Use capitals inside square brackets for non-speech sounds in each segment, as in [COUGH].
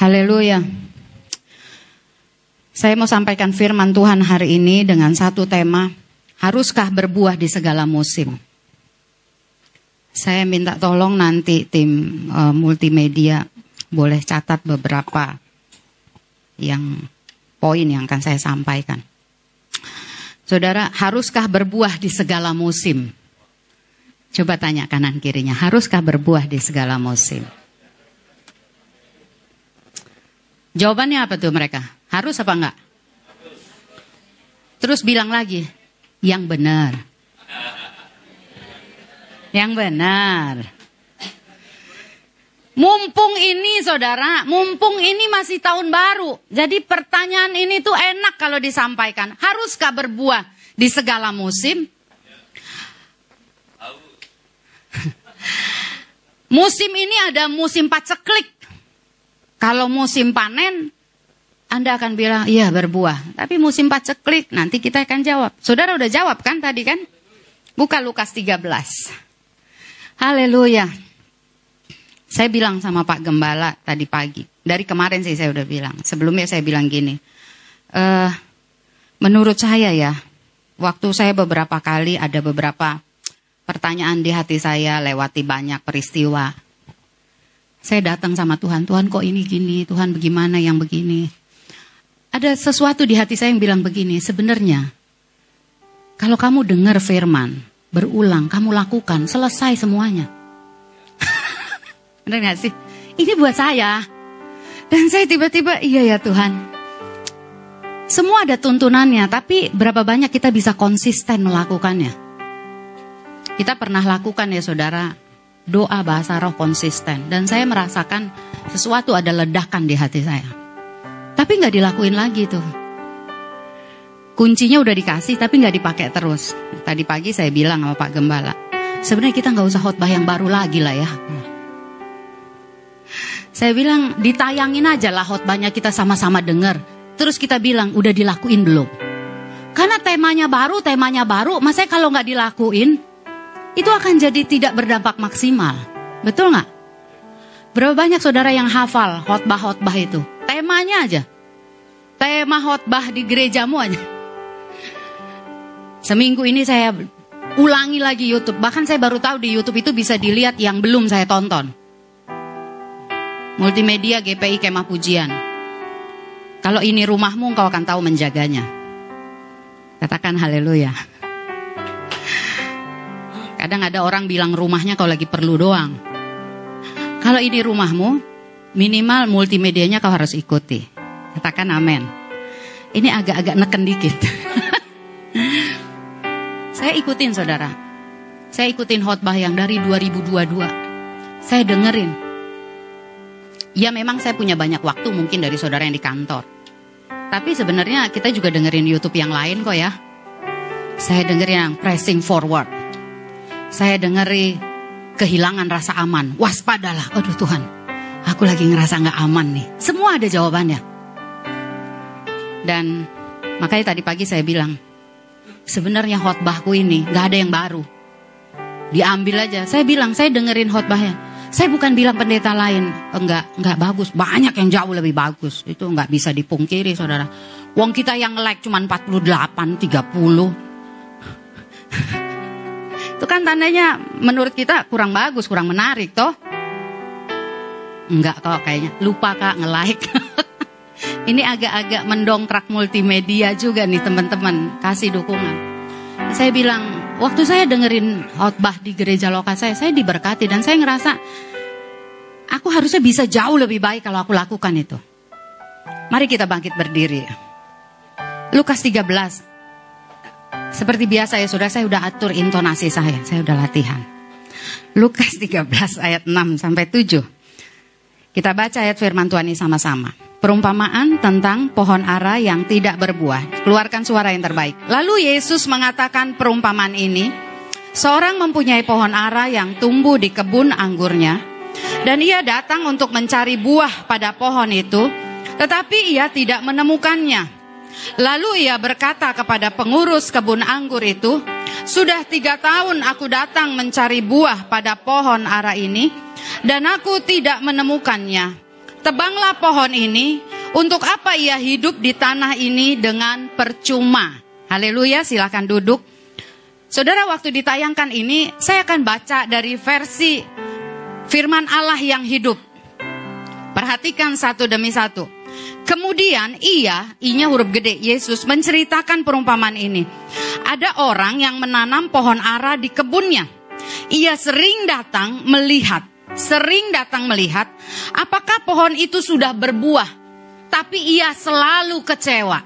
Haleluya. Saya mau sampaikan firman Tuhan hari ini dengan satu tema, haruskah berbuah di segala musim? Saya minta tolong nanti tim uh, multimedia boleh catat beberapa yang poin yang akan saya sampaikan. Saudara, haruskah berbuah di segala musim? Coba tanya kanan kirinya, haruskah berbuah di segala musim? Jawabannya apa tuh mereka? Harus apa enggak? Terus bilang lagi, yang benar. Yang benar. Mumpung ini saudara, mumpung ini masih tahun baru. Jadi pertanyaan ini tuh enak kalau disampaikan. Haruskah berbuah di segala musim? [LAUGHS] musim ini ada musim paceklik. Kalau musim panen, Anda akan bilang, iya berbuah. Tapi musim paceklik, nanti kita akan jawab. Saudara udah jawab kan tadi kan? Buka Lukas 13. Haleluya. Saya bilang sama Pak Gembala tadi pagi. Dari kemarin sih saya udah bilang. Sebelumnya saya bilang gini. Uh, menurut saya ya, waktu saya beberapa kali ada beberapa pertanyaan di hati saya lewati banyak peristiwa saya datang sama Tuhan, Tuhan kok ini gini, Tuhan bagaimana yang begini. Ada sesuatu di hati saya yang bilang begini, sebenarnya kalau kamu dengar firman, berulang, kamu lakukan, selesai semuanya. [LAUGHS] Benar gak sih? Ini buat saya. Dan saya tiba-tiba, iya ya Tuhan. Semua ada tuntunannya, tapi berapa banyak kita bisa konsisten melakukannya? Kita pernah lakukan ya saudara, doa bahasa roh konsisten. Dan saya merasakan sesuatu ada ledakan di hati saya. Tapi nggak dilakuin lagi tuh. Kuncinya udah dikasih tapi nggak dipakai terus. Tadi pagi saya bilang sama Pak Gembala, sebenarnya kita nggak usah khotbah yang baru lagi lah ya. Saya bilang ditayangin aja lah khotbahnya kita sama-sama dengar. Terus kita bilang udah dilakuin belum? Karena temanya baru, temanya baru, masa kalau nggak dilakuin, itu akan jadi tidak berdampak maksimal. Betul nggak? Berapa banyak saudara yang hafal khotbah-khotbah itu? Temanya aja. Tema khotbah di gerejamu aja. Seminggu ini saya ulangi lagi YouTube. Bahkan saya baru tahu di YouTube itu bisa dilihat yang belum saya tonton. Multimedia GPI Kemah Pujian. Kalau ini rumahmu, engkau akan tahu menjaganya. Katakan haleluya. Kadang ada orang bilang rumahnya kau lagi perlu doang. Kalau ini rumahmu, minimal multimedianya kau harus ikuti. Katakan amin. Ini agak-agak neken dikit. [LAUGHS] Saya ikutin saudara. Saya ikutin khotbah yang dari 2022. Saya dengerin. Ya memang saya punya banyak waktu mungkin dari saudara yang di kantor. Tapi sebenarnya kita juga dengerin YouTube yang lain kok ya. Saya dengerin yang pressing forward saya dengeri kehilangan rasa aman. Waspadalah. Aduh Tuhan, aku lagi ngerasa nggak aman nih. Semua ada jawabannya. Dan makanya tadi pagi saya bilang, sebenarnya khotbahku ini nggak ada yang baru. Diambil aja. Saya bilang, saya dengerin khotbahnya. Saya bukan bilang pendeta lain enggak enggak bagus, banyak yang jauh lebih bagus. Itu enggak bisa dipungkiri, Saudara. Wong kita yang like cuma 48, 30. Itu kan tandanya menurut kita kurang bagus, kurang menarik toh. Enggak kok kayaknya. Lupa kak nge-like. [LAUGHS] Ini agak-agak mendongkrak multimedia juga nih teman-teman. Kasih dukungan. Saya bilang, waktu saya dengerin khotbah di gereja lokal saya, saya diberkati dan saya ngerasa aku harusnya bisa jauh lebih baik kalau aku lakukan itu. Mari kita bangkit berdiri. Lukas 13 seperti biasa ya saudara, saya udah atur intonasi saya, saya udah latihan. Lukas 13 ayat 6 sampai 7. Kita baca ayat firman Tuhan ini sama-sama. Perumpamaan tentang pohon ara yang tidak berbuah. Keluarkan suara yang terbaik. Lalu Yesus mengatakan perumpamaan ini. Seorang mempunyai pohon ara yang tumbuh di kebun anggurnya. Dan ia datang untuk mencari buah pada pohon itu. Tetapi ia tidak menemukannya. Lalu ia berkata kepada pengurus kebun anggur itu, sudah tiga tahun aku datang mencari buah pada pohon ara ini, dan aku tidak menemukannya. Tebanglah pohon ini, untuk apa ia hidup di tanah ini dengan percuma? Haleluya, silakan duduk. Saudara, waktu ditayangkan ini, saya akan baca dari versi firman Allah yang hidup. Perhatikan satu demi satu. Kemudian ia, inya huruf gede, Yesus menceritakan perumpamaan ini. Ada orang yang menanam pohon ara di kebunnya. Ia sering datang melihat, sering datang melihat apakah pohon itu sudah berbuah. Tapi ia selalu kecewa.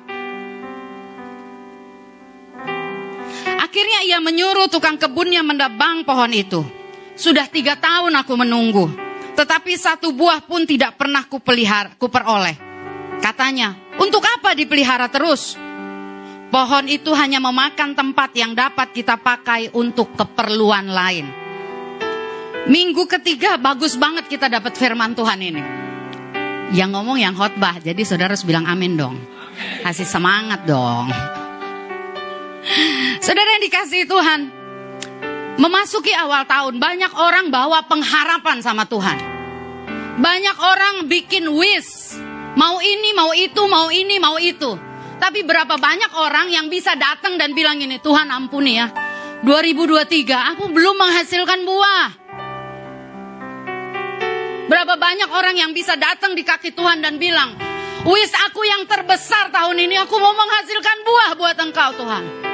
Akhirnya ia menyuruh tukang kebunnya mendebang pohon itu. Sudah tiga tahun aku menunggu. Tetapi satu buah pun tidak pernah kupelihara, kuperoleh. Katanya, untuk apa dipelihara terus? Pohon itu hanya memakan tempat yang dapat kita pakai untuk keperluan lain. Minggu ketiga bagus banget kita dapat firman Tuhan ini. Yang ngomong yang khotbah, jadi saudara harus bilang amin dong. Kasih semangat dong. [LAUGHS] Saudara yang dikasih Tuhan, memasuki awal tahun banyak orang bawa pengharapan sama Tuhan. Banyak orang bikin wish, mau ini, mau itu, mau ini, mau itu. Tapi berapa banyak orang yang bisa datang dan bilang ini, Tuhan ampuni ya. 2023 aku belum menghasilkan buah. Berapa banyak orang yang bisa datang di kaki Tuhan dan bilang, Wis aku yang terbesar tahun ini, aku mau menghasilkan buah buat engkau Tuhan.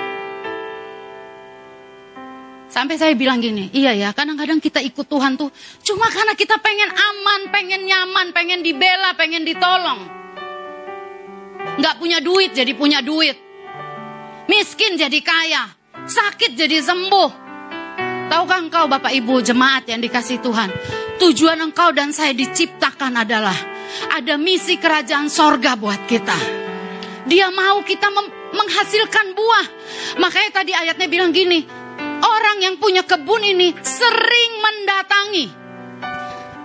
Sampai saya bilang gini, iya ya kadang-kadang kita ikut Tuhan tuh cuma karena kita pengen aman, pengen nyaman, pengen dibela, pengen ditolong. Nggak punya duit jadi punya duit. Miskin jadi kaya. Sakit jadi sembuh. Tahukah engkau Bapak Ibu jemaat yang dikasih Tuhan? Tujuan engkau dan saya diciptakan adalah ada misi kerajaan sorga buat kita. Dia mau kita menghasilkan buah. Makanya tadi ayatnya bilang gini, orang yang punya kebun ini sering mendatangi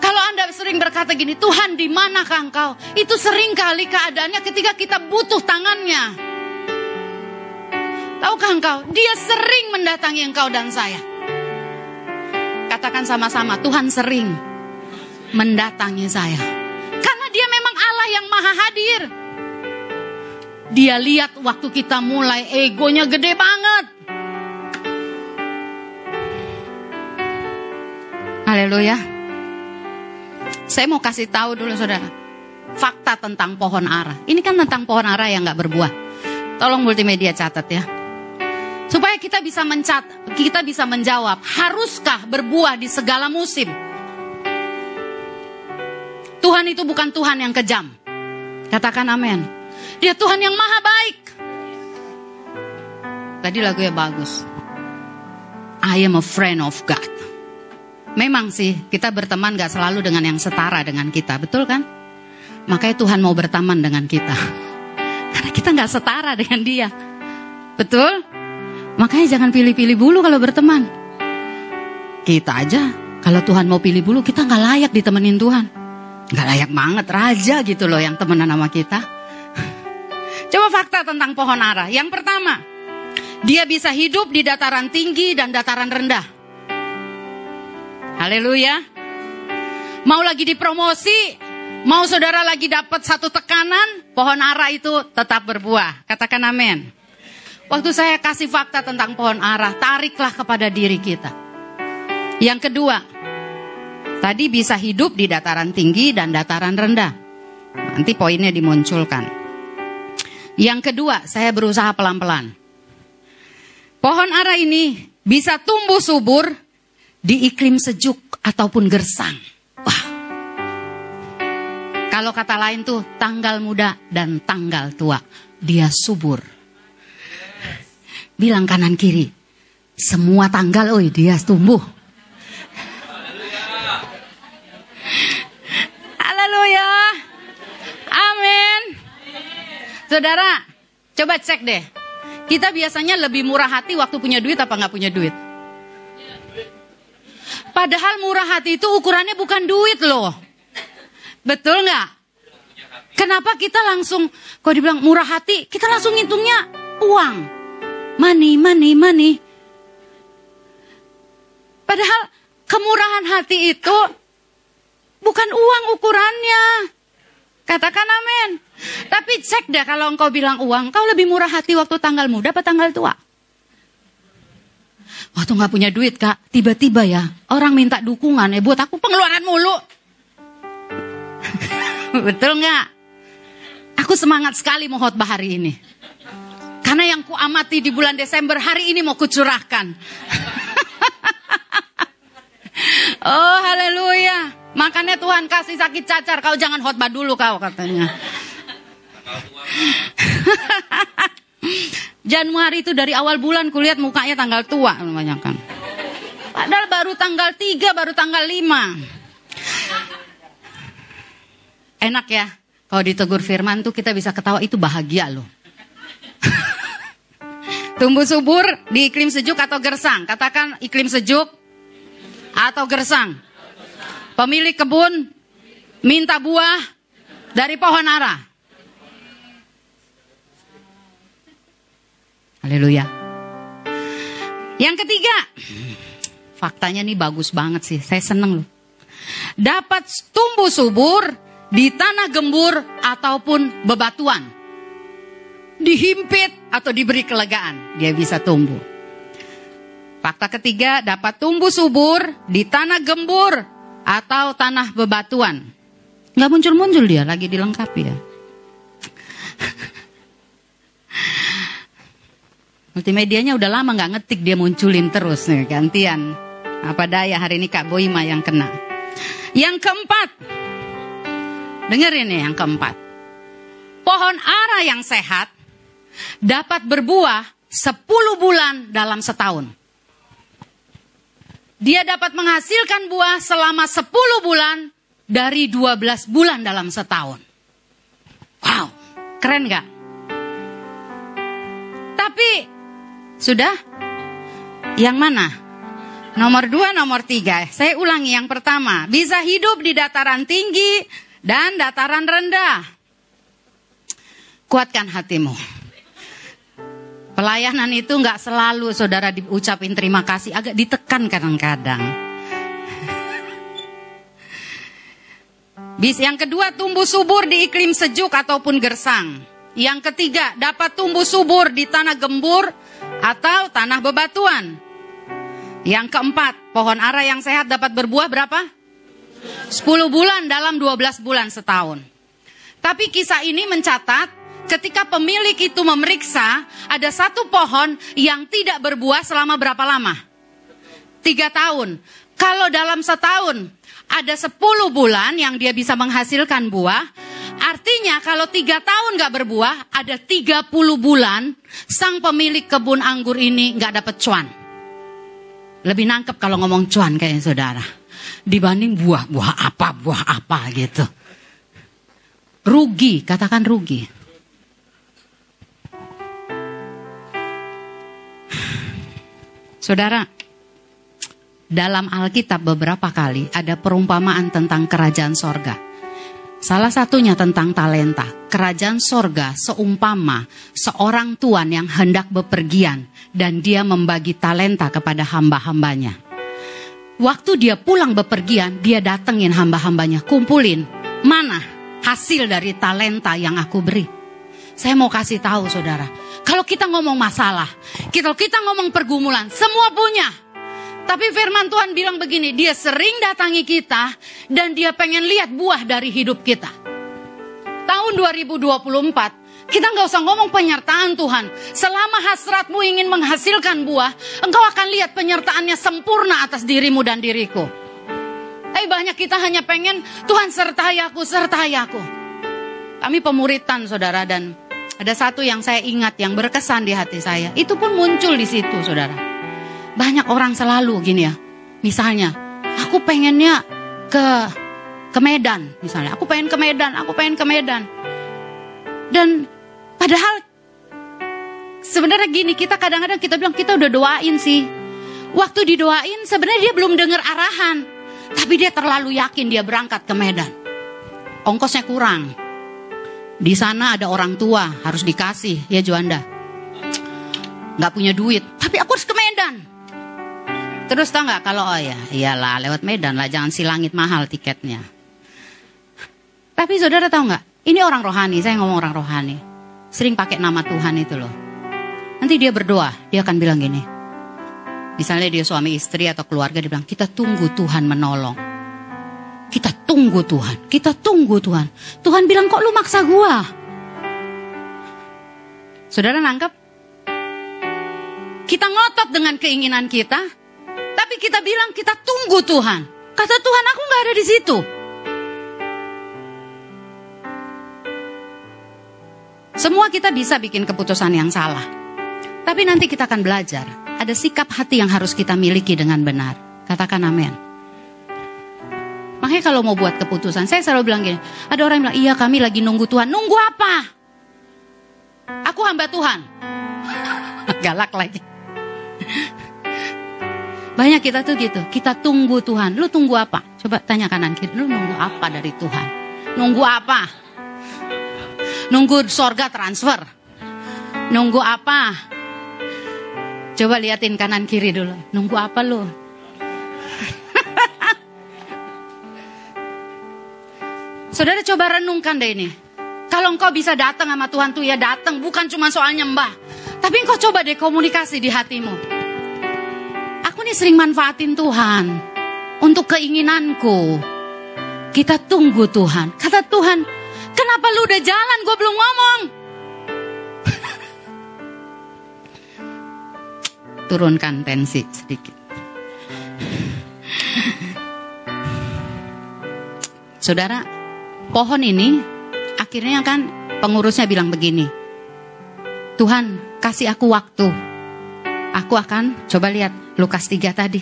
kalau Anda sering berkata gini, Tuhan di manakah engkau? Itu sering kali keadaannya ketika kita butuh tangannya. Tahukah engkau? Dia sering mendatangi engkau dan saya. Katakan sama-sama, Tuhan sering mendatangi saya. Karena dia memang Allah yang maha hadir. Dia lihat waktu kita mulai egonya gede banget. Haleluya. Saya mau kasih tahu dulu saudara. Fakta tentang pohon ara. Ini kan tentang pohon ara yang nggak berbuah. Tolong multimedia catat ya. Supaya kita bisa mencat, kita bisa menjawab, haruskah berbuah di segala musim? Tuhan itu bukan Tuhan yang kejam. Katakan amin. Dia Tuhan yang maha baik. Tadi lagunya bagus. I am a friend of God. Memang sih kita berteman gak selalu dengan yang setara dengan kita, betul kan? Makanya Tuhan mau berteman dengan kita. [LAUGHS] Karena kita gak setara dengan dia. Betul? Makanya jangan pilih-pilih bulu kalau berteman. Kita aja, kalau Tuhan mau pilih bulu, kita gak layak ditemenin Tuhan. Gak layak banget, raja gitu loh yang temenan sama kita. [LAUGHS] Coba fakta tentang pohon ara. Yang pertama, dia bisa hidup di dataran tinggi dan dataran rendah. Haleluya. Mau lagi dipromosi, mau saudara lagi dapat satu tekanan, pohon ara itu tetap berbuah. Katakan amin. Waktu saya kasih fakta tentang pohon ara, tariklah kepada diri kita. Yang kedua, tadi bisa hidup di dataran tinggi dan dataran rendah. Nanti poinnya dimunculkan. Yang kedua, saya berusaha pelan-pelan. Pohon ara ini bisa tumbuh subur di iklim sejuk ataupun gersang. Wah. Kalau kata lain tuh tanggal muda dan tanggal tua, dia subur. Bilang kanan kiri, semua tanggal, oi dia tumbuh. Haleluya. Amin. Saudara, coba cek deh. Kita biasanya lebih murah hati waktu punya duit apa nggak punya duit? Padahal murah hati itu ukurannya bukan duit loh. Betul nggak? Kenapa kita langsung, kalau dibilang murah hati, kita langsung ngitungnya uang. Money, money, money. Padahal kemurahan hati itu bukan uang ukurannya. Katakan amin. Tapi cek deh kalau engkau bilang uang, kau lebih murah hati waktu tanggal muda apa tanggal tua? Waktu nggak punya duit kak, tiba-tiba ya orang minta dukungan ya buat aku pengeluaran mulu. [LAUGHS] Betul nggak? Aku semangat sekali mau khotbah hari ini. Karena yang ku amati di bulan Desember hari ini mau kucurahkan. [LAUGHS] oh haleluya. Makanya Tuhan kasih sakit cacar. Kau jangan khotbah dulu kau katanya. [LAUGHS] Januari itu dari awal bulan kulihat mukanya tanggal tua kan. Padahal baru tanggal 3, baru tanggal 5. Enak ya. Kalau ditegur firman tuh kita bisa ketawa itu bahagia loh. [LAUGHS] Tumbuh subur di iklim sejuk atau gersang? Katakan iklim sejuk atau gersang. Pemilik kebun minta buah dari pohon ara. Haleluya. Yang ketiga, faktanya nih bagus banget sih, saya seneng loh. Dapat tumbuh subur di tanah gembur ataupun bebatuan. Dihimpit atau diberi kelegaan, dia bisa tumbuh. Fakta ketiga, dapat tumbuh subur di tanah gembur atau tanah bebatuan. Nggak muncul-muncul dia, lagi dilengkapi ya. [LAUGHS] Multimedianya udah lama nggak ngetik dia munculin terus nih gantian. Apa daya hari ini Kak Boima yang kena. Yang keempat, dengerin nih yang keempat. Pohon ara yang sehat dapat berbuah 10 bulan dalam setahun. Dia dapat menghasilkan buah selama 10 bulan dari 12 bulan dalam setahun. Wow, keren gak? Tapi, sudah? Yang mana? Nomor dua, nomor tiga. Saya ulangi yang pertama. Bisa hidup di dataran tinggi dan dataran rendah. Kuatkan hatimu. Pelayanan itu nggak selalu saudara diucapin terima kasih, agak ditekan kadang-kadang. Bis yang kedua tumbuh subur di iklim sejuk ataupun gersang. Yang ketiga dapat tumbuh subur di tanah gembur atau tanah bebatuan. Yang keempat, pohon ara yang sehat dapat berbuah berapa? 10 bulan dalam 12 bulan setahun. Tapi kisah ini mencatat ketika pemilik itu memeriksa, ada satu pohon yang tidak berbuah selama berapa lama? Tiga tahun. Kalau dalam setahun ada sepuluh bulan yang dia bisa menghasilkan buah, artinya kalau tiga tahun gak berbuah, ada tiga puluh bulan sang pemilik kebun anggur ini gak dapat cuan. Lebih nangkep kalau ngomong cuan kayaknya saudara. Dibanding buah, buah apa, buah apa gitu. Rugi, katakan rugi. Saudara, dalam Alkitab beberapa kali ada perumpamaan tentang kerajaan sorga. Salah satunya tentang talenta. Kerajaan sorga seumpama seorang tuan yang hendak bepergian dan dia membagi talenta kepada hamba-hambanya. Waktu dia pulang bepergian, dia datengin hamba-hambanya, kumpulin mana hasil dari talenta yang aku beri. Saya mau kasih tahu saudara, kalau kita ngomong masalah, kalau kita ngomong pergumulan, semua punya. Tapi firman Tuhan bilang begini, dia sering datangi kita dan dia pengen lihat buah dari hidup kita. Tahun 2024, kita nggak usah ngomong penyertaan Tuhan. Selama hasratmu ingin menghasilkan buah, engkau akan lihat penyertaannya sempurna atas dirimu dan diriku. Tapi banyak kita hanya pengen Tuhan sertai aku, sertai aku. Kami pemuritan saudara dan ada satu yang saya ingat yang berkesan di hati saya. Itu pun muncul di situ, saudara. Banyak orang selalu gini ya. Misalnya, aku pengennya ke ke Medan, misalnya. Aku pengen ke Medan, aku pengen ke Medan. Dan padahal sebenarnya gini, kita kadang-kadang kita bilang kita udah doain sih. Waktu didoain sebenarnya dia belum dengar arahan. Tapi dia terlalu yakin dia berangkat ke Medan. Ongkosnya kurang. Di sana ada orang tua, harus dikasih, ya Juanda. Gak punya duit, tapi aku harus ke Medan. Terus tau gak kalau oh ya, iyalah lewat Medan lah, jangan si langit mahal tiketnya. Tapi saudara tahu gak? Ini orang rohani, saya ngomong orang rohani. Sering pakai nama Tuhan itu loh. Nanti dia berdoa, dia akan bilang gini. Misalnya dia suami istri atau keluarga, dia bilang, kita tunggu Tuhan menolong. Kita tunggu Tuhan, kita tunggu Tuhan. Tuhan bilang, kok lu maksa gua? Saudara nangkep? Kita ngotot dengan keinginan kita, tapi kita bilang kita tunggu Tuhan. Kata Tuhan, aku nggak ada di situ. Semua kita bisa bikin keputusan yang salah. Tapi nanti kita akan belajar. Ada sikap hati yang harus kita miliki dengan benar. Katakan amin. Makanya kalau mau buat keputusan, saya selalu bilang gini. Ada orang yang bilang, iya kami lagi nunggu Tuhan. Nunggu apa? Aku hamba Tuhan. [LAUGHS] Galak lagi. Banyak kita tuh gitu. Kita tunggu Tuhan. Lu tunggu apa? Coba tanya kanan kiri. Lu nunggu apa dari Tuhan? Nunggu apa? Nunggu sorga transfer. Nunggu apa? Coba liatin kanan kiri dulu. Nunggu apa lu? [LAUGHS] Saudara coba renungkan deh ini. Kalau engkau bisa datang sama Tuhan tuh ya datang, bukan cuma soal nyembah. Tapi engkau coba deh komunikasi di hatimu. Aku nih sering manfaatin Tuhan untuk keinginanku. Kita tunggu Tuhan. Kata Tuhan, kenapa lu udah jalan, gue belum ngomong. [LAUGHS] Turunkan tensi sedikit. Saudara, pohon ini akhirnya kan pengurusnya bilang begini. Tuhan, kasih aku waktu. Aku akan coba lihat Lukas 3 tadi.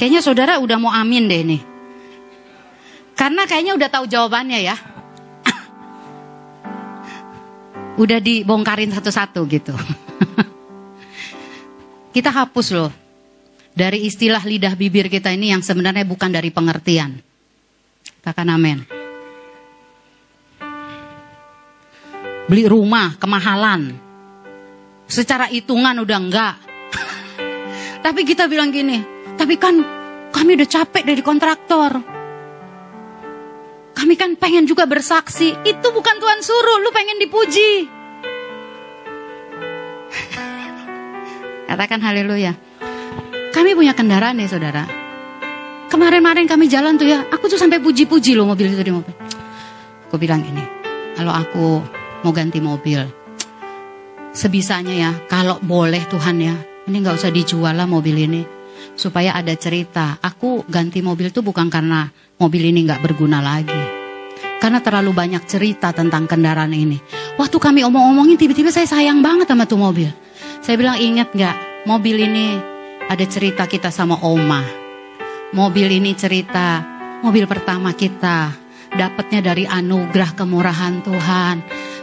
Kayaknya saudara udah mau amin deh nih. Karena kayaknya udah tahu jawabannya ya. [COUGHS] udah dibongkarin satu-satu gitu. [COUGHS] kita hapus loh dari istilah lidah bibir kita ini yang sebenarnya bukan dari pengertian. Katakan amin. Beli rumah kemahalan. Secara hitungan udah enggak. [LAUGHS] Tapi kita bilang gini, tapi kan kami udah capek dari kontraktor. Kami kan pengen juga bersaksi. Itu bukan Tuhan suruh, lu pengen dipuji. [LAUGHS] Katakan haleluya. Kami punya kendaraan ya saudara. Kemarin-marin kami jalan tuh ya, aku tuh sampai puji-puji loh mobil itu di mobil. Aku bilang ini, kalau aku mau ganti mobil, sebisanya ya, kalau boleh Tuhan ya, ini nggak usah dijual lah mobil ini, supaya ada cerita. Aku ganti mobil tuh bukan karena mobil ini nggak berguna lagi, karena terlalu banyak cerita tentang kendaraan ini. Waktu kami omong-omongin, tiba-tiba saya sayang banget sama tuh mobil. Saya bilang ingat nggak, mobil ini ada cerita kita sama Oma. Mobil ini cerita mobil pertama kita. Dapatnya dari anugerah kemurahan Tuhan.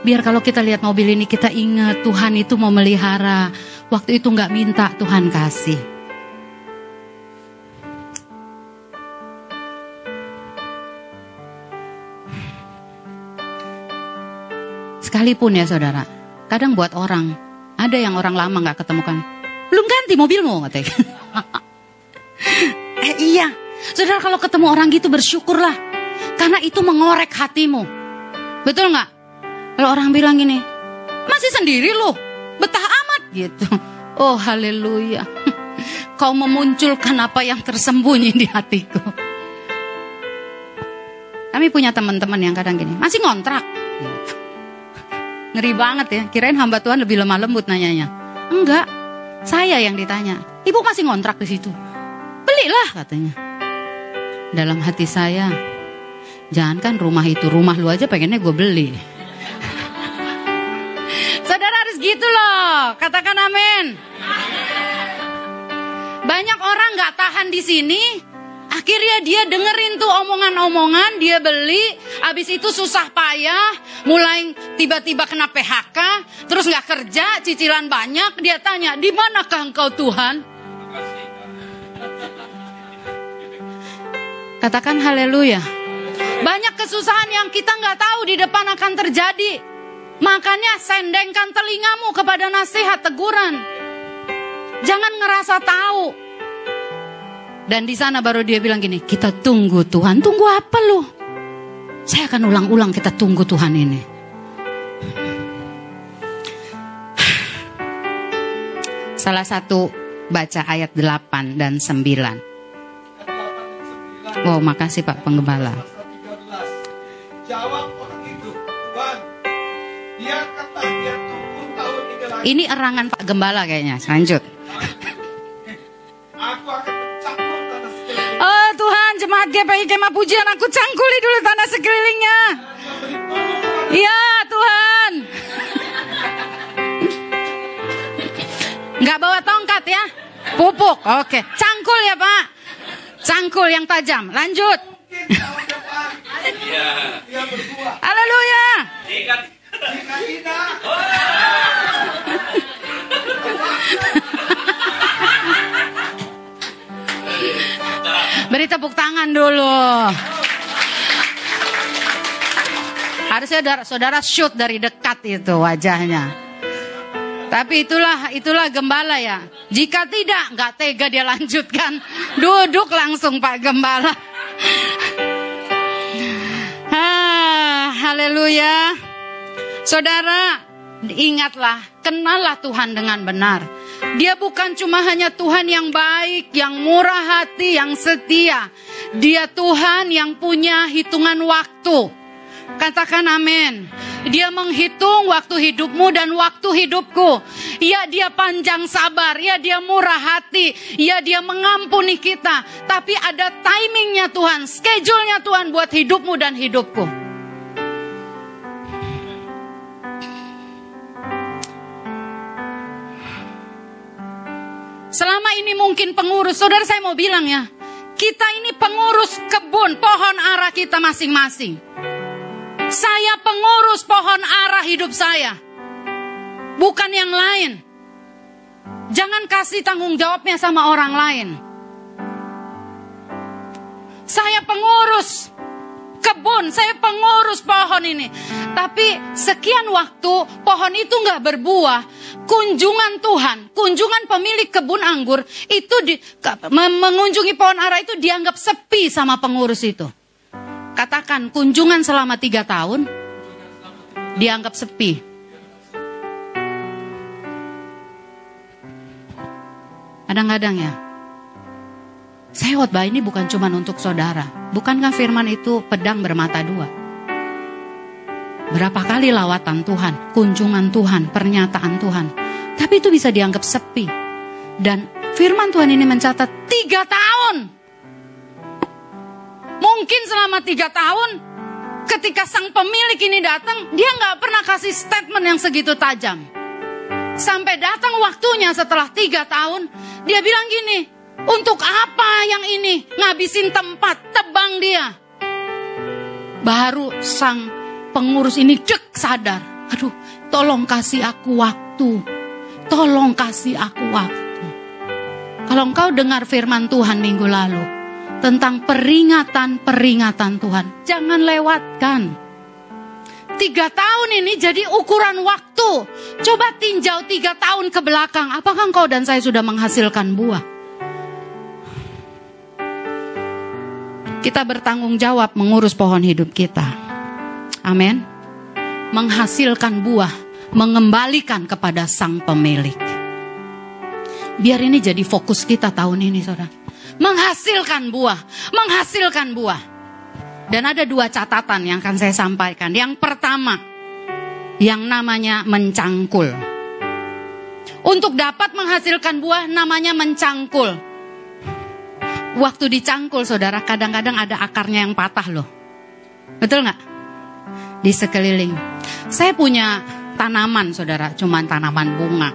Biar kalau kita lihat mobil ini kita ingat Tuhan itu mau melihara. Waktu itu nggak minta Tuhan kasih. Sekalipun ya saudara, kadang buat orang, ada yang orang lama nggak ketemukan, belum ganti mobilmu katanya. [LAUGHS] eh iya, saudara kalau ketemu orang gitu bersyukurlah. Karena itu mengorek hatimu. Betul nggak? Kalau orang bilang gini, masih sendiri loh, betah amat gitu. Oh haleluya. [LAUGHS] Kau memunculkan apa yang tersembunyi di hatiku. Kami punya teman-teman yang kadang gini, masih ngontrak. Ngeri banget ya, kirain hamba Tuhan lebih lemah lembut nanyanya. Enggak, saya yang ditanya, ibu masih ngontrak di situ. Belilah katanya. Dalam hati saya, jangankan rumah itu, rumah lu aja pengennya gue beli. Saudara harus gitu loh, katakan amin. Banyak orang gak tahan di sini, Akhirnya dia dengerin tuh omongan-omongan, dia beli, habis itu susah payah, mulai tiba-tiba kena PHK, terus nggak kerja, cicilan banyak, dia tanya, di manakah engkau Tuhan? Katakan haleluya. Banyak kesusahan yang kita nggak tahu di depan akan terjadi. Makanya sendengkan telingamu kepada nasihat teguran. Jangan ngerasa tahu. Dan di sana baru dia bilang gini, kita tunggu Tuhan. Tunggu apa lu? Saya akan ulang-ulang kita tunggu Tuhan ini. Salah satu baca ayat 8 dan 9. Oh, makasih Pak Penggembala. Jawab dia kata dia tunggu tahun ini lagi. Ini erangan Pak Gembala kayaknya. Lanjut. Aku akan mencangkul tanah sekelilingnya. Oh Tuhan, jemaat GPI Kemah Pujian, aku cangkuli dulu tanah sekelilingnya. Iya Tuhan. Nggak bawa tongkat ya? Pupuk, oke. Cangkul ya Pak. Cangkul yang tajam. Lanjut. Haleluya. Beri tepuk tangan dulu. Harusnya saudara, saudara shoot dari dekat itu wajahnya. Tapi itulah itulah gembala ya. Jika tidak, nggak tega dia lanjutkan. Duduk langsung Pak Gembala. ah, haleluya. Saudara, ingatlah, kenallah Tuhan dengan benar. Dia bukan cuma hanya Tuhan yang baik, yang murah hati, yang setia. Dia Tuhan yang punya hitungan waktu. Katakan amin. Dia menghitung waktu hidupmu dan waktu hidupku. Ya dia panjang sabar, ya dia murah hati, ya dia mengampuni kita. Tapi ada timingnya Tuhan, schedule-nya Tuhan buat hidupmu dan hidupku. Selama ini mungkin pengurus, saudara saya mau bilang ya, kita ini pengurus kebun, pohon arah kita masing-masing. Saya pengurus pohon arah hidup saya. Bukan yang lain. Jangan kasih tanggung jawabnya sama orang lain. Saya pengurus kebun, saya pengurus pohon ini. Tapi sekian waktu pohon itu nggak berbuah. Kunjungan Tuhan, kunjungan pemilik kebun anggur itu di, mengunjungi pohon arah itu dianggap sepi sama pengurus itu. Katakan kunjungan selama tiga tahun dianggap sepi. Kadang-kadang ya, saya khotbah ini bukan cuma untuk saudara. Bukankah firman itu pedang bermata dua? Berapa kali lawatan Tuhan, kunjungan Tuhan, pernyataan Tuhan. Tapi itu bisa dianggap sepi. Dan firman Tuhan ini mencatat tiga tahun Mungkin selama tiga tahun ketika sang pemilik ini datang, dia nggak pernah kasih statement yang segitu tajam. Sampai datang waktunya setelah tiga tahun, dia bilang gini, untuk apa yang ini ngabisin tempat, tebang dia. Baru sang pengurus ini cek sadar, aduh tolong kasih aku waktu, tolong kasih aku waktu. Kalau engkau dengar firman Tuhan minggu lalu, tentang peringatan-peringatan Tuhan. Jangan lewatkan. Tiga tahun ini jadi ukuran waktu. Coba tinjau tiga tahun ke belakang. Apakah engkau dan saya sudah menghasilkan buah? Kita bertanggung jawab mengurus pohon hidup kita. Amin. Menghasilkan buah, mengembalikan kepada sang pemilik. Biar ini jadi fokus kita tahun ini, saudara menghasilkan buah, menghasilkan buah. Dan ada dua catatan yang akan saya sampaikan. Yang pertama, yang namanya mencangkul. Untuk dapat menghasilkan buah namanya mencangkul. Waktu dicangkul saudara kadang-kadang ada akarnya yang patah loh. Betul nggak? Di sekeliling. Saya punya tanaman saudara, cuman tanaman bunga.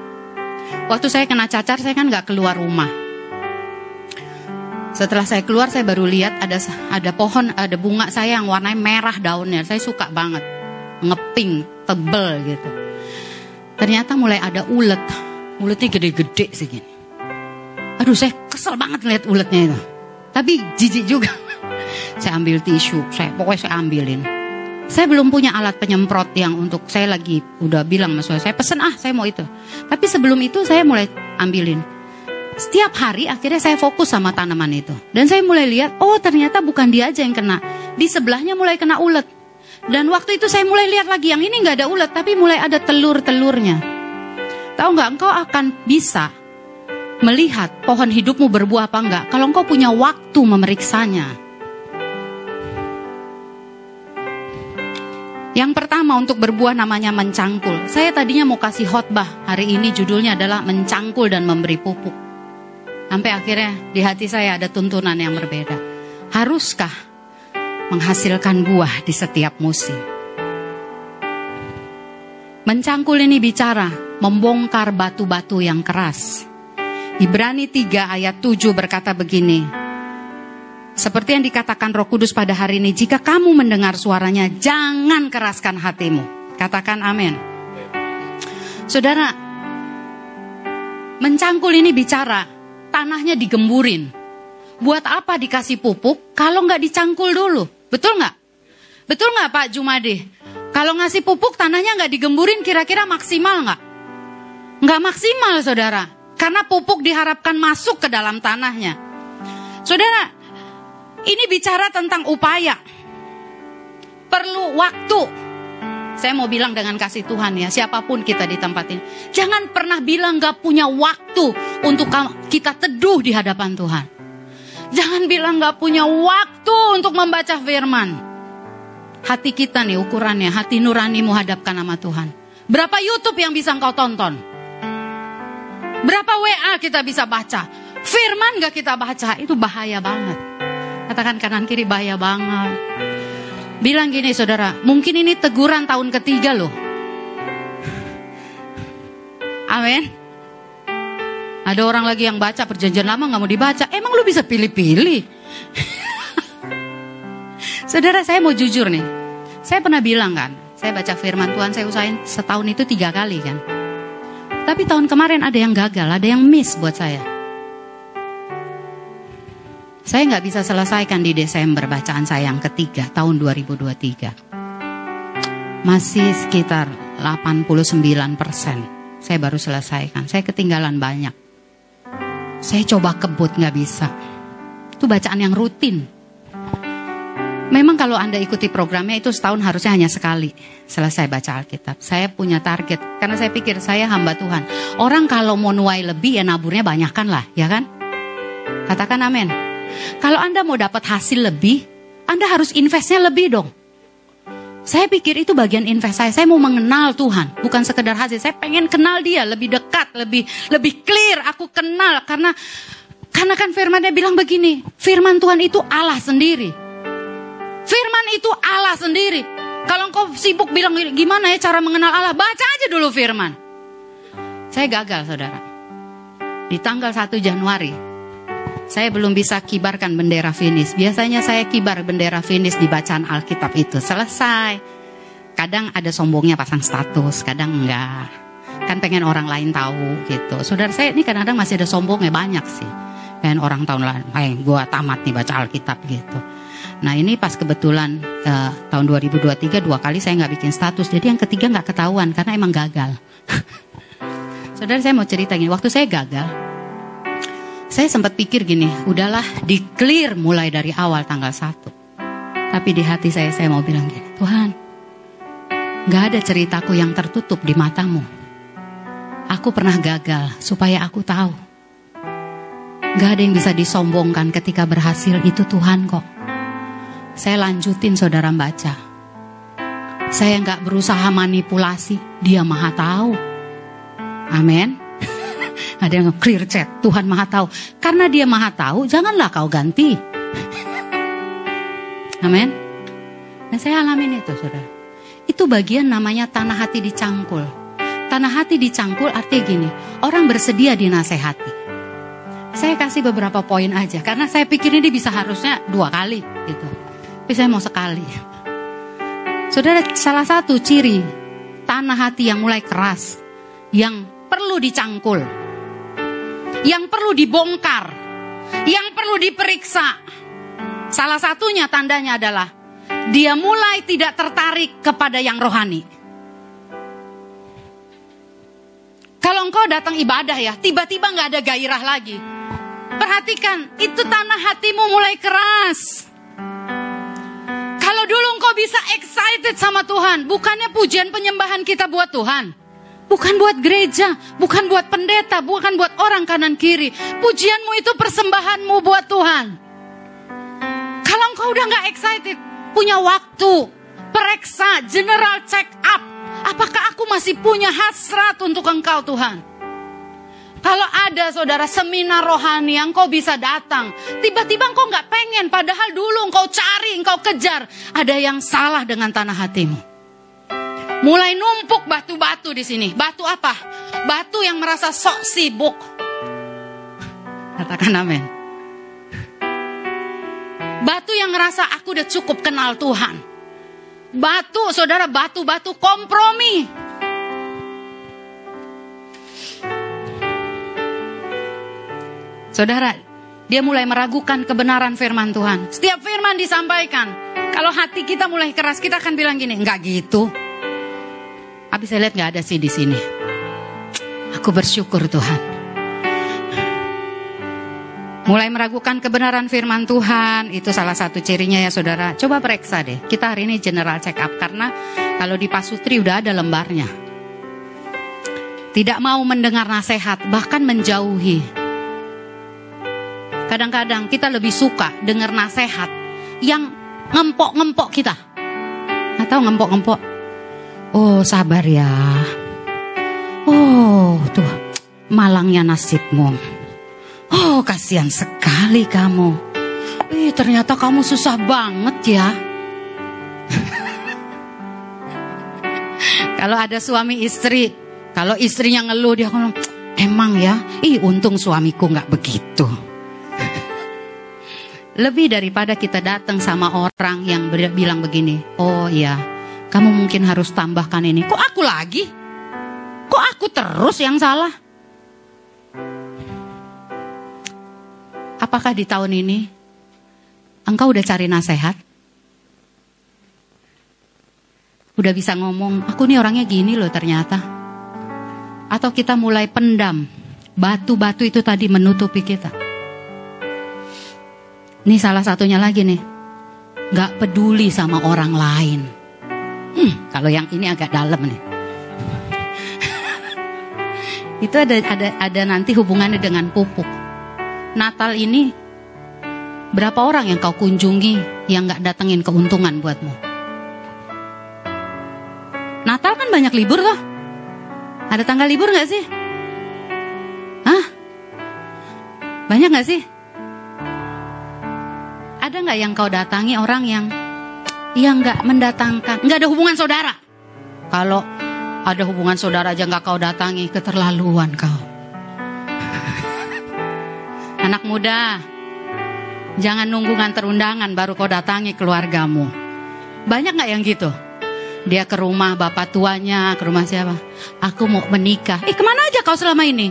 Waktu saya kena cacar saya kan nggak keluar rumah setelah saya keluar saya baru lihat ada ada pohon ada bunga saya yang warnanya merah daunnya. Saya suka banget. Ngeping, tebel gitu. Ternyata mulai ada ulet. Uletnya gede-gede segini. Aduh saya kesel banget lihat uletnya itu. Tapi jijik juga. saya ambil tisu, saya pokoknya saya ambilin. Saya belum punya alat penyemprot yang untuk saya lagi udah bilang mas saya pesen ah saya mau itu. Tapi sebelum itu saya mulai ambilin setiap hari akhirnya saya fokus sama tanaman itu. Dan saya mulai lihat, oh ternyata bukan dia aja yang kena. Di sebelahnya mulai kena ulet. Dan waktu itu saya mulai lihat lagi, yang ini nggak ada ulat, tapi mulai ada telur-telurnya. Tahu nggak, engkau akan bisa melihat pohon hidupmu berbuah apa enggak kalau engkau punya waktu memeriksanya. Yang pertama untuk berbuah namanya mencangkul. Saya tadinya mau kasih khotbah hari ini judulnya adalah mencangkul dan memberi pupuk. Sampai akhirnya di hati saya ada tuntunan yang berbeda. Haruskah menghasilkan buah di setiap musim. Mencangkul ini bicara, membongkar batu-batu yang keras. Ibrani 3 ayat 7 berkata begini, seperti yang dikatakan roh kudus pada hari ini, jika kamu mendengar suaranya, jangan keraskan hatimu. Katakan amin. Saudara, mencangkul ini bicara, tanahnya digemburin. Buat apa dikasih pupuk kalau nggak dicangkul dulu? Betul nggak? Betul nggak Pak Jumadi? Kalau ngasih pupuk tanahnya nggak digemburin kira-kira maksimal nggak? Nggak maksimal saudara. Karena pupuk diharapkan masuk ke dalam tanahnya. Saudara, ini bicara tentang upaya. Perlu waktu. Saya mau bilang dengan kasih Tuhan ya, siapa pun kita di tempat ini. Jangan pernah bilang gak punya waktu untuk kita teduh di hadapan Tuhan. Jangan bilang gak punya waktu untuk membaca firman. Hati kita nih ukurannya, hati nuranimu hadapkan sama Tuhan. Berapa YouTube yang bisa engkau tonton? Berapa WA kita bisa baca? Firman gak kita baca? Itu bahaya banget. Katakan kanan kiri bahaya banget. Bilang gini saudara, mungkin ini teguran tahun ketiga loh. Amin. Ada orang lagi yang baca perjanjian lama nggak mau dibaca. Emang lu bisa pilih-pilih? [LAUGHS] Saudara saya mau jujur nih. Saya pernah bilang kan, saya baca firman Tuhan saya usahain setahun itu tiga kali kan. Tapi tahun kemarin ada yang gagal, ada yang miss buat saya. Saya nggak bisa selesaikan di Desember bacaan saya yang ketiga tahun 2023. Masih sekitar 89 persen. Saya baru selesaikan. Saya ketinggalan banyak. Saya coba kebut nggak bisa. Itu bacaan yang rutin. Memang kalau Anda ikuti programnya itu setahun harusnya hanya sekali selesai baca Alkitab. Saya punya target karena saya pikir saya hamba Tuhan. Orang kalau mau nuai lebih ya naburnya banyakkan lah, ya kan? Katakan amin. Kalau Anda mau dapat hasil lebih, Anda harus investnya lebih dong. Saya pikir itu bagian invest saya. Saya mau mengenal Tuhan, bukan sekedar hasil. Saya pengen kenal Dia lebih dekat, lebih lebih clear. Aku kenal karena karena kan firman dia bilang begini, firman Tuhan itu Allah sendiri. Firman itu Allah sendiri. Kalau engkau sibuk bilang gimana ya cara mengenal Allah, baca aja dulu firman. Saya gagal, Saudara. Di tanggal 1 Januari saya belum bisa kibarkan bendera finish. Biasanya saya kibar bendera finish di bacaan Alkitab itu. Selesai. Kadang ada sombongnya pasang status, kadang enggak. Kan pengen orang lain tahu gitu. Saudara saya ini kadang-kadang masih ada sombongnya banyak sih. Pengen orang tahun lain, eh gue tamat nih baca Alkitab gitu. Nah ini pas kebetulan uh, tahun 2023 dua kali saya nggak bikin status. Jadi yang ketiga nggak ketahuan karena emang gagal. [LAUGHS] Saudara saya mau cerita gini, waktu saya gagal, saya sempat pikir gini, udahlah di clear mulai dari awal tanggal 1. Tapi di hati saya, saya mau bilang gini, Tuhan, gak ada ceritaku yang tertutup di matamu. Aku pernah gagal supaya aku tahu. Gak ada yang bisa disombongkan ketika berhasil, itu Tuhan kok. Saya lanjutin saudara baca. Saya gak berusaha manipulasi, dia maha tahu. Amin. [LAUGHS] Ada yang clear chat, Tuhan maha tahu. Karena dia maha tahu, janganlah kau ganti. [LAUGHS] Amin. Dan saya alamin itu, saudara. Itu bagian namanya tanah hati dicangkul. Tanah hati dicangkul artinya gini, orang bersedia dinasehati. Saya kasih beberapa poin aja, karena saya pikir ini bisa harusnya dua kali gitu. Tapi saya mau sekali. Saudara, salah satu ciri tanah hati yang mulai keras, yang perlu dicangkul, yang perlu dibongkar, yang perlu diperiksa. Salah satunya tandanya adalah dia mulai tidak tertarik kepada yang rohani. Kalau engkau datang ibadah ya, tiba-tiba nggak ada gairah lagi. Perhatikan, itu tanah hatimu mulai keras. Dulu engkau bisa excited sama Tuhan? Bukannya pujian penyembahan kita buat Tuhan. Bukan buat gereja, bukan buat pendeta, bukan buat orang kanan kiri. Pujianmu itu persembahanmu buat Tuhan. Kalau engkau udah gak excited, punya waktu, periksa, general check up. Apakah aku masih punya hasrat untuk engkau Tuhan? Kalau ada saudara seminar rohani yang kau bisa datang, tiba-tiba kau nggak pengen, padahal dulu kau cari, kau kejar, ada yang salah dengan tanah hatimu. Mulai numpuk batu-batu di sini. Batu apa? Batu yang merasa sok sibuk. Katakan amin. Batu yang ngerasa aku udah cukup kenal Tuhan. Batu, saudara, batu-batu kompromi. Saudara, dia mulai meragukan kebenaran firman Tuhan. Setiap firman disampaikan, kalau hati kita mulai keras, kita akan bilang gini, enggak gitu. Habis saya lihat nggak ada sih di sini. Aku bersyukur Tuhan. Mulai meragukan kebenaran firman Tuhan, itu salah satu cirinya ya saudara. Coba periksa deh, kita hari ini general check up. Karena kalau di Pasutri udah ada lembarnya. Tidak mau mendengar nasihat, bahkan menjauhi. Kadang-kadang kita lebih suka dengar nasihat yang ngempok-ngempok kita. Atau ngempok-ngempok. Oh sabar ya. Oh tuh malangnya nasibmu. Oh kasihan sekali kamu. Ih ternyata kamu susah banget ya. [LAUGHS] kalau ada suami istri, kalau istrinya ngeluh dia ngomong, emang ya, ih untung suamiku nggak begitu. Lebih daripada kita datang sama orang yang bilang begini, oh iya, kamu mungkin harus tambahkan ini. Kok aku lagi? Kok aku terus yang salah? Apakah di tahun ini engkau udah cari nasihat? Udah bisa ngomong, aku nih orangnya gini loh ternyata. Atau kita mulai pendam, batu-batu itu tadi menutupi kita. Ini salah satunya lagi nih. Gak peduli sama orang lain. Hmm, kalau yang ini agak dalam nih. [LAUGHS] Itu ada ada ada nanti hubungannya dengan pupuk. Natal ini berapa orang yang kau kunjungi yang gak datengin keuntungan buatmu? Natal kan banyak libur loh. Ada tanggal libur gak sih? Hah? Banyak gak sih? Ada nggak yang kau datangi orang yang yang nggak mendatangkan, nggak ada hubungan saudara? Kalau ada hubungan saudara aja nggak kau datangi, keterlaluan kau. [LAUGHS] Anak muda, jangan nunggu nganter undangan baru kau datangi keluargamu. Banyak nggak yang gitu? Dia ke rumah bapak tuanya, ke rumah siapa? Aku mau menikah. Eh ke mana aja kau selama ini?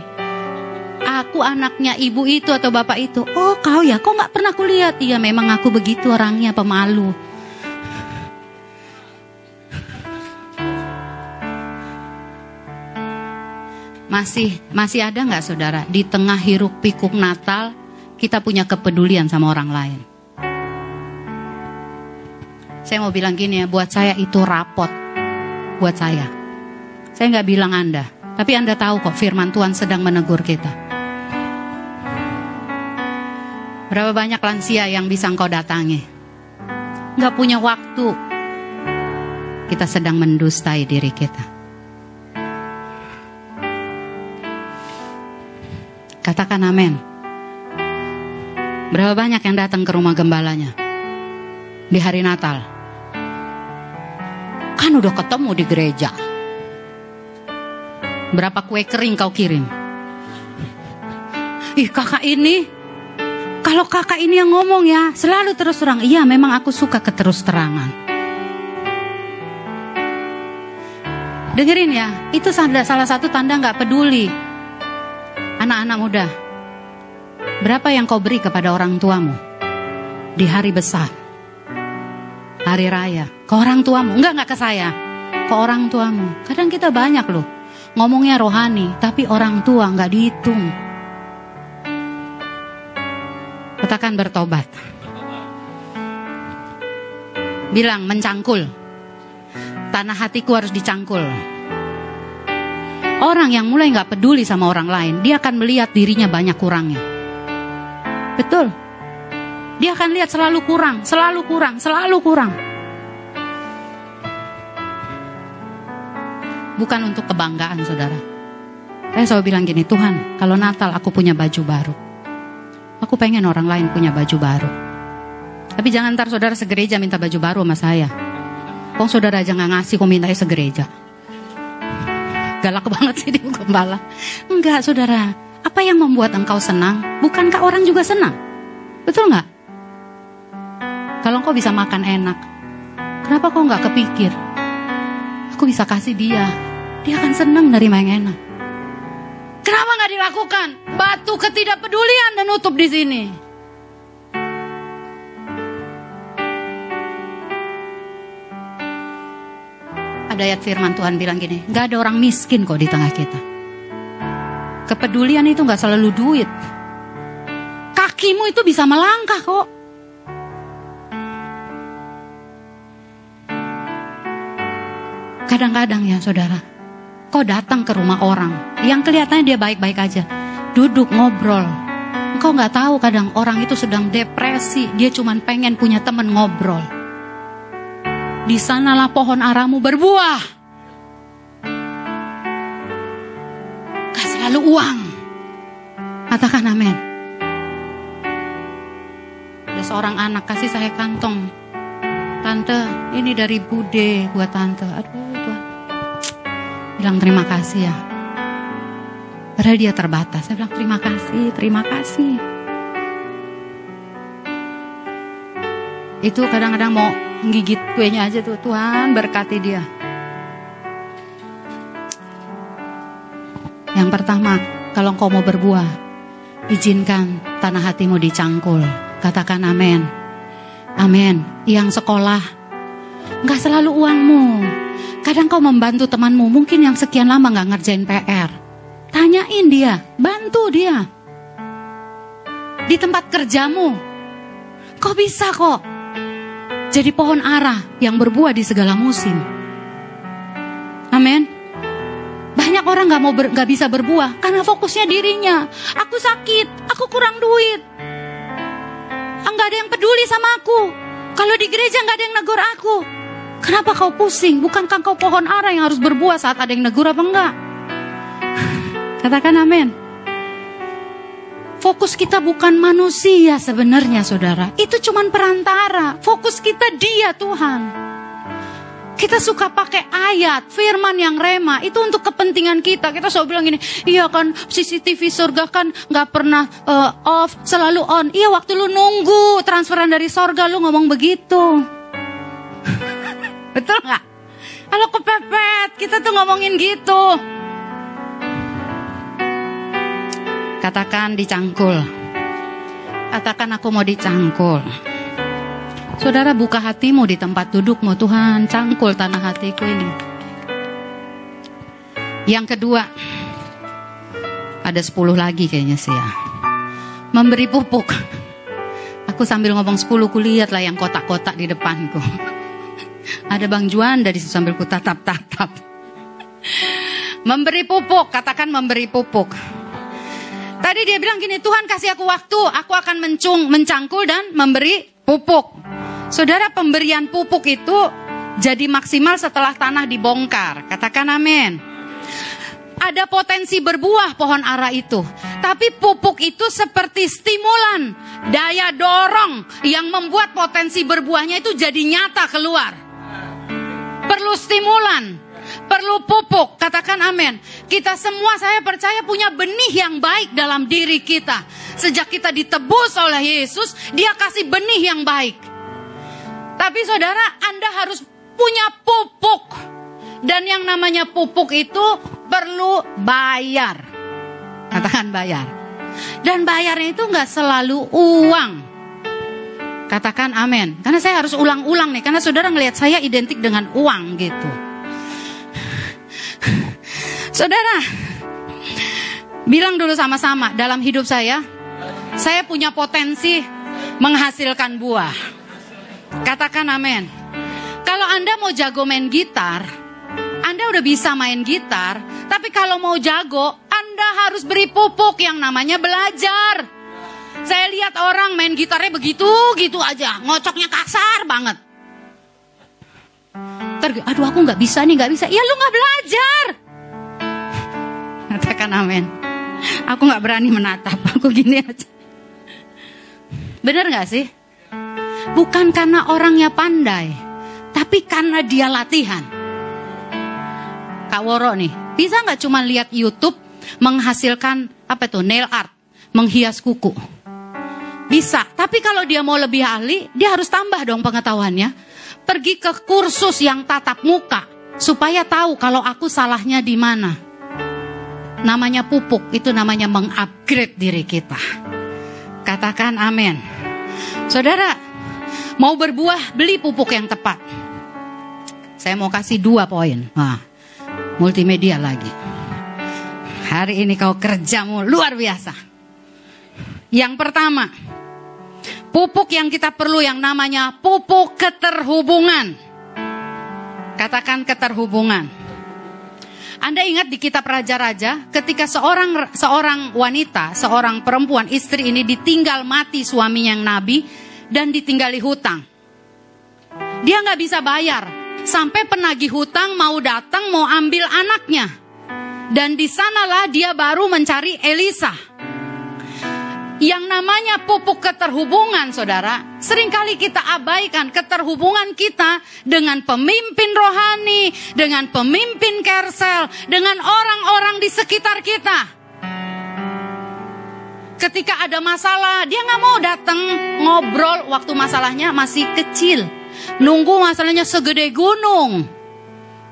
Aku anaknya ibu itu atau bapak itu. Oh kau ya, kok nggak pernah kulihat? Iya memang aku begitu orangnya pemalu. Masih masih ada nggak saudara di tengah hiruk pikuk Natal kita punya kepedulian sama orang lain. Saya mau bilang gini ya, buat saya itu rapot. Buat saya. Saya nggak bilang Anda, tapi Anda tahu kok firman Tuhan sedang menegur kita. Berapa banyak lansia yang bisa engkau datangi? Gak punya waktu. Kita sedang mendustai diri kita. Katakan amin. Berapa banyak yang datang ke rumah gembalanya di hari Natal? Kan udah ketemu di gereja. Berapa kue kering kau kirim? Ih kakak ini kalau kakak ini yang ngomong ya, selalu terus terang. Iya, memang aku suka keterus terangan. Dengerin ya, itu salah satu tanda nggak peduli. Anak-anak muda, berapa yang kau beri kepada orang tuamu di hari besar, hari raya, ke orang tuamu? Enggak, enggak ke saya, ke orang tuamu. Kadang kita banyak loh, ngomongnya rohani, tapi orang tua nggak dihitung. Katakan bertobat. Bilang mencangkul. Tanah hatiku harus dicangkul. Orang yang mulai nggak peduli sama orang lain, dia akan melihat dirinya banyak kurangnya. Betul. Dia akan lihat selalu kurang, selalu kurang, selalu kurang. Bukan untuk kebanggaan, saudara. Saya selalu bilang gini, Tuhan, kalau Natal aku punya baju baru. Aku pengen orang lain punya baju baru. Tapi jangan ntar saudara segereja minta baju baru sama saya. Kok saudara aja nggak ngasih, kok mintanya segereja. Galak banget sih [LAUGHS] di gembala. Enggak saudara, apa yang membuat engkau senang? Bukankah orang juga senang? Betul nggak? Kalau engkau bisa makan enak, kenapa kau nggak kepikir? Aku bisa kasih dia, dia akan senang nerima yang enak. Kenapa nggak dilakukan? Batu ketidakpedulian dan nutup di sini. Ada ayat firman Tuhan bilang gini, gak ada orang miskin kok di tengah kita. Kepedulian itu gak selalu duit. Kakimu itu bisa melangkah kok. Kadang-kadang ya saudara, kau datang ke rumah orang yang kelihatannya dia baik-baik aja. Duduk ngobrol. Engkau nggak tahu kadang orang itu sedang depresi, dia cuma pengen punya teman ngobrol di sanalah pohon aramu berbuah. Kasih lalu uang. Katakan amin. Ada seorang anak kasih saya kantong. Tante, ini dari Bude buat tante. Aduh. Bilang terima kasih ya. Padahal dia terbatas. Saya bilang terima kasih, terima kasih. Itu kadang-kadang mau gigit kuenya aja tuh Tuhan berkati dia. Yang pertama, kalau engkau mau berbuah, izinkan tanah hatimu dicangkul. Katakan amin. Amin. Yang sekolah, nggak selalu uangmu. Kadang kau membantu temanmu, mungkin yang sekian lama nggak ngerjain PR. Tanyain dia, bantu dia. Di tempat kerjamu, kau bisa kok jadi pohon ara yang berbuah di segala musim. Amin. Banyak orang gak mau ber, gak bisa berbuah karena fokusnya dirinya. Aku sakit, aku kurang duit. Enggak ada yang peduli sama aku. Kalau di gereja nggak ada yang negur aku. Kenapa kau pusing? Bukankah kau pohon ara yang harus berbuah saat ada yang negur apa enggak? Katakan amin. Fokus kita bukan manusia sebenarnya saudara. Itu cuma perantara. Fokus kita dia Tuhan. Kita suka pakai ayat, firman yang rema. Itu untuk kepentingan kita. Kita selalu bilang gini, iya kan CCTV surga kan gak pernah uh, off, selalu on. Iya waktu lu nunggu transferan dari surga lu ngomong begitu. Betul gak? Kalau kepepet, kita tuh ngomongin gitu. Katakan dicangkul. Katakan aku mau dicangkul. Saudara buka hatimu di tempat dudukmu Tuhan cangkul tanah hatiku ini. Yang kedua, ada sepuluh lagi kayaknya sih ya. Memberi pupuk. Aku sambil ngomong sepuluh kulihat lah yang kotak-kotak di depanku. Ada Bang Juan dari sambil ku tatap-tatap. Memberi pupuk, katakan memberi pupuk. Tadi dia bilang gini, Tuhan kasih aku waktu, aku akan mencung, mencangkul dan memberi pupuk. Saudara pemberian pupuk itu jadi maksimal setelah tanah dibongkar. Katakan amin. Ada potensi berbuah pohon ara itu. Tapi pupuk itu seperti stimulan, daya dorong yang membuat potensi berbuahnya itu jadi nyata keluar. Perlu stimulan, perlu pupuk. Katakan amin. Kita semua saya percaya punya benih yang baik dalam diri kita. Sejak kita ditebus oleh Yesus, dia kasih benih yang baik. Tapi saudara, Anda harus punya pupuk. Dan yang namanya pupuk itu perlu bayar. Katakan bayar. Dan bayarnya itu nggak selalu uang. Katakan amin. Karena saya harus ulang-ulang nih. Karena saudara ngelihat saya identik dengan uang gitu. [LAUGHS] Saudara, bilang dulu sama-sama dalam hidup saya, saya punya potensi menghasilkan buah. Katakan amin. Anda mau jago main gitar, Anda udah bisa main gitar, tapi kalau mau jago, Anda harus beri pupuk yang namanya belajar. Saya lihat orang main gitarnya begitu, gitu aja, ngocoknya kasar banget. Ter, aduh aku nggak bisa nih, nggak bisa. Ya lu nggak belajar. [LAUGHS] Katakan amin. Aku nggak berani menatap, [LAUGHS] aku gini aja. Bener nggak sih? Bukan karena orangnya pandai, tapi karena dia latihan. Kak Woro nih, bisa nggak cuma lihat YouTube menghasilkan apa itu nail art, menghias kuku? Bisa, tapi kalau dia mau lebih ahli, dia harus tambah dong pengetahuannya pergi ke kursus yang tatap muka supaya tahu kalau aku salahnya di mana. Namanya pupuk, itu namanya mengupgrade diri kita. Katakan amin. Saudara, mau berbuah, beli pupuk yang tepat. Saya mau kasih dua poin. Nah, multimedia lagi. Hari ini kau kerjamu luar biasa. Yang pertama, Pupuk yang kita perlu yang namanya pupuk keterhubungan. Katakan keterhubungan. Anda ingat di kitab Raja-Raja ketika seorang seorang wanita, seorang perempuan istri ini ditinggal mati suaminya yang nabi dan ditinggali hutang. Dia nggak bisa bayar sampai penagih hutang mau datang mau ambil anaknya. Dan di sanalah dia baru mencari Elisa yang namanya pupuk keterhubungan, saudara, sering kali kita abaikan keterhubungan kita dengan pemimpin rohani, dengan pemimpin kersel, dengan orang-orang di sekitar kita. Ketika ada masalah, dia nggak mau datang ngobrol waktu masalahnya masih kecil. Nunggu masalahnya segede gunung.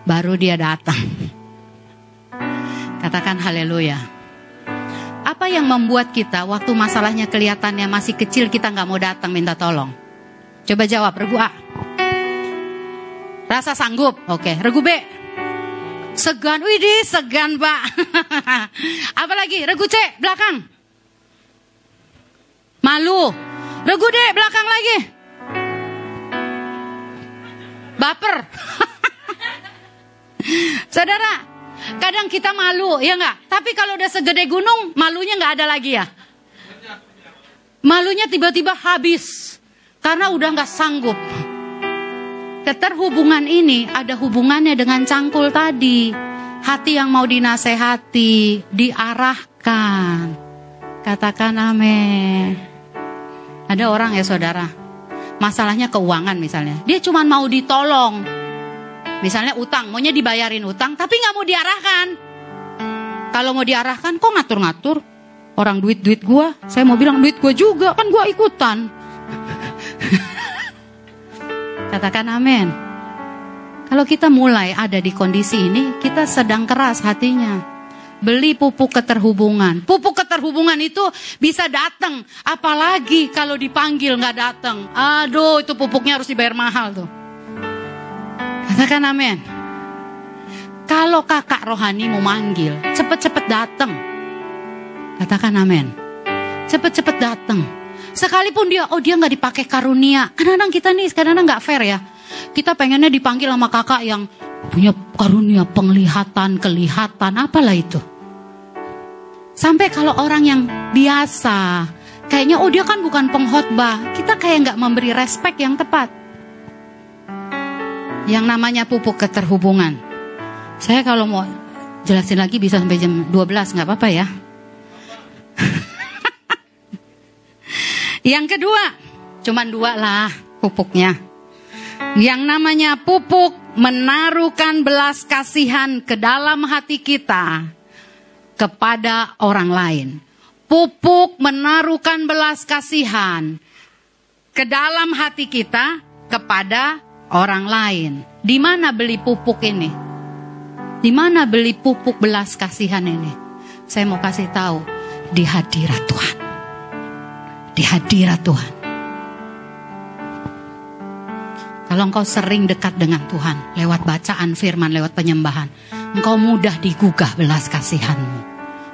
Baru dia datang. Katakan haleluya. Apa yang membuat kita waktu masalahnya kelihatannya masih kecil kita nggak mau datang minta tolong? Coba jawab, regu A. Rasa sanggup, oke. Regu B. Segan, widih segan pak. [LAUGHS] Apalagi, regu C, belakang. Malu. Regu D, belakang lagi. Baper. [LAUGHS] Saudara, Kadang kita malu, ya nggak? Tapi kalau udah segede gunung, malunya nggak ada lagi ya. Malunya tiba-tiba habis karena udah nggak sanggup. Keterhubungan ini ada hubungannya dengan cangkul tadi. Hati yang mau dinasehati, diarahkan. Katakan amin. Ada orang ya saudara, masalahnya keuangan misalnya. Dia cuma mau ditolong, Misalnya utang, maunya dibayarin utang, tapi nggak mau diarahkan. Kalau mau diarahkan, kok ngatur-ngatur? Orang duit-duit gua, saya mau bilang duit gua juga, kan gua ikutan. [LAUGHS] Katakan amin. Kalau kita mulai ada di kondisi ini, kita sedang keras hatinya. Beli pupuk keterhubungan. Pupuk keterhubungan itu bisa datang. Apalagi kalau dipanggil nggak datang. Aduh, itu pupuknya harus dibayar mahal tuh. Katakan amin. Kalau kakak rohani mau manggil, cepet-cepet datang. Katakan amin. Cepet-cepet datang. Sekalipun dia, oh dia nggak dipakai karunia. Kadang-kadang kita nih, kadang-kadang nggak fair ya. Kita pengennya dipanggil sama kakak yang punya karunia penglihatan, kelihatan, apalah itu. Sampai kalau orang yang biasa, kayaknya oh dia kan bukan pengkhotbah, kita kayak nggak memberi respect yang tepat yang namanya pupuk keterhubungan. Saya kalau mau jelasin lagi bisa sampai jam 12 nggak apa-apa ya. [LAUGHS] yang kedua, cuman dua lah pupuknya. Yang namanya pupuk menaruhkan belas kasihan ke dalam hati kita kepada orang lain. Pupuk menaruhkan belas kasihan ke dalam hati kita kepada orang lain. Di mana beli pupuk ini? Di mana beli pupuk belas kasihan ini? Saya mau kasih tahu di hadirat Tuhan. Di hadirat Tuhan. Kalau engkau sering dekat dengan Tuhan lewat bacaan firman, lewat penyembahan, engkau mudah digugah belas kasihanmu.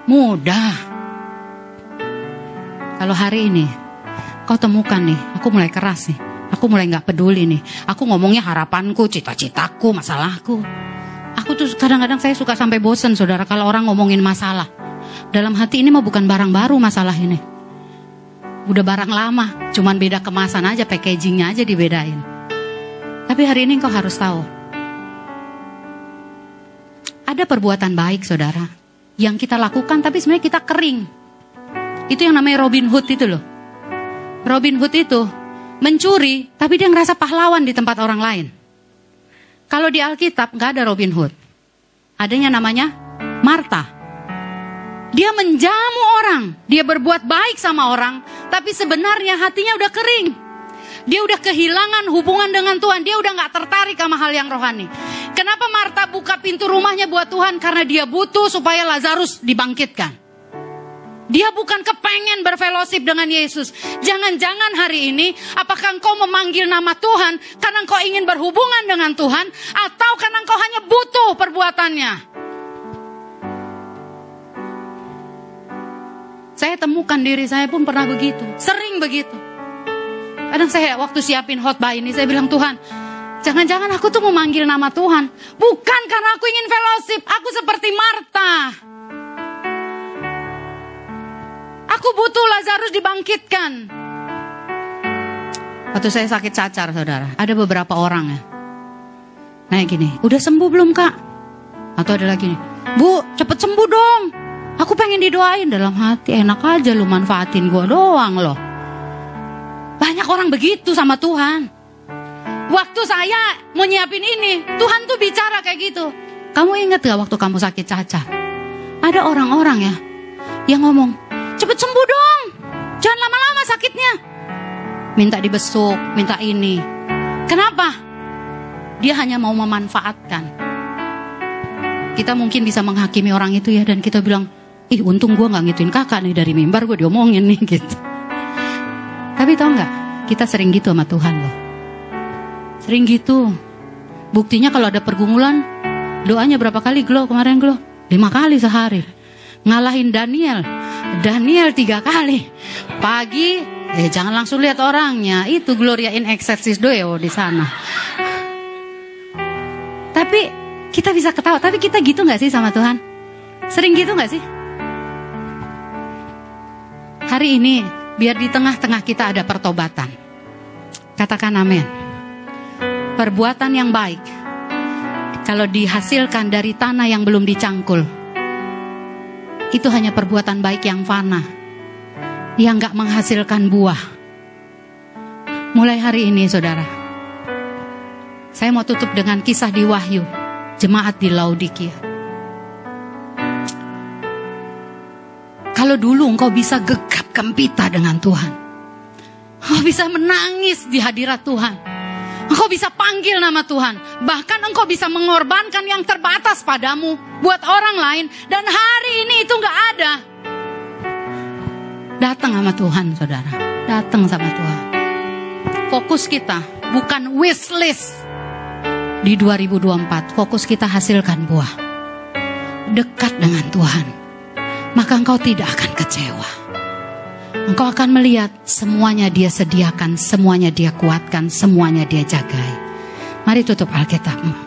Mudah. Kalau hari ini kau temukan nih, aku mulai keras nih Aku mulai nggak peduli nih. Aku ngomongnya harapanku, cita-citaku, masalahku. Aku tuh kadang-kadang saya suka sampai bosen saudara kalau orang ngomongin masalah. Dalam hati ini mah bukan barang baru masalah ini. Udah barang lama, cuman beda kemasan aja, packagingnya aja dibedain. Tapi hari ini kau harus tahu. Ada perbuatan baik saudara. Yang kita lakukan tapi sebenarnya kita kering. Itu yang namanya Robin Hood itu loh. Robin Hood itu mencuri tapi dia ngerasa pahlawan di tempat orang lain. Kalau di Alkitab nggak ada Robin Hood. Adanya namanya Marta. Dia menjamu orang, dia berbuat baik sama orang, tapi sebenarnya hatinya udah kering. Dia udah kehilangan hubungan dengan Tuhan, dia udah nggak tertarik sama hal yang rohani. Kenapa Marta buka pintu rumahnya buat Tuhan? Karena dia butuh supaya Lazarus dibangkitkan. Dia bukan kepengen berfellowship dengan Yesus. Jangan-jangan hari ini, apakah engkau memanggil nama Tuhan karena engkau ingin berhubungan dengan Tuhan, atau karena engkau hanya butuh perbuatannya? Saya temukan diri saya pun pernah begitu, sering begitu. Kadang saya waktu siapin khotbah ini, saya bilang Tuhan, jangan-jangan aku tuh memanggil nama Tuhan, bukan karena aku ingin fellowship, aku seperti Marta. Aku butuh Lazarus dibangkitkan. Waktu saya sakit cacar, saudara, ada beberapa orang ya. Nah gini, udah sembuh belum kak? Atau ada lagi nih, bu cepet sembuh dong. Aku pengen didoain dalam hati, enak aja lu manfaatin gue doang loh. Banyak orang begitu sama Tuhan. Waktu saya mau nyiapin ini, Tuhan tuh bicara kayak gitu. Kamu inget gak waktu kamu sakit cacar? Ada orang-orang ya yang ngomong, Cepet sembuh dong. Jangan lama-lama sakitnya. Minta dibesuk, minta ini. Kenapa? Dia hanya mau memanfaatkan. Kita mungkin bisa menghakimi orang itu ya dan kita bilang, ih untung gue gak ngituin kakak nih dari mimbar gue diomongin nih [LAUGHS] gitu. Tapi tau gak, kita sering gitu sama Tuhan loh. Sering gitu. Buktinya kalau ada pergumulan, doanya berapa kali glow kemarin glow? Lima kali sehari. Ngalahin Daniel, Daniel tiga kali. Pagi, eh jangan langsung lihat orangnya. Itu Gloria in excelsis Deo di sana. Tapi kita bisa ketawa. Tapi kita gitu nggak sih sama Tuhan? Sering gitu nggak sih? Hari ini, biar di tengah-tengah kita ada pertobatan. Katakan amin. Perbuatan yang baik. Kalau dihasilkan dari tanah yang belum dicangkul itu hanya perbuatan baik yang fana, yang gak menghasilkan buah. Mulai hari ini, saudara, saya mau tutup dengan kisah di Wahyu, jemaat di Laodikia. Kalau dulu engkau bisa gegap gempita dengan Tuhan, engkau bisa menangis di hadirat Tuhan, Engkau bisa panggil nama Tuhan. Bahkan engkau bisa mengorbankan yang terbatas padamu. Buat orang lain. Dan hari ini itu nggak ada. Datang sama Tuhan saudara. Datang sama Tuhan. Fokus kita bukan wish list. Di 2024 fokus kita hasilkan buah. Dekat dengan Tuhan. Maka engkau tidak akan kecewa. Engkau akan melihat semuanya dia sediakan, semuanya dia kuatkan, semuanya dia jagai. Mari tutup Alkitabmu.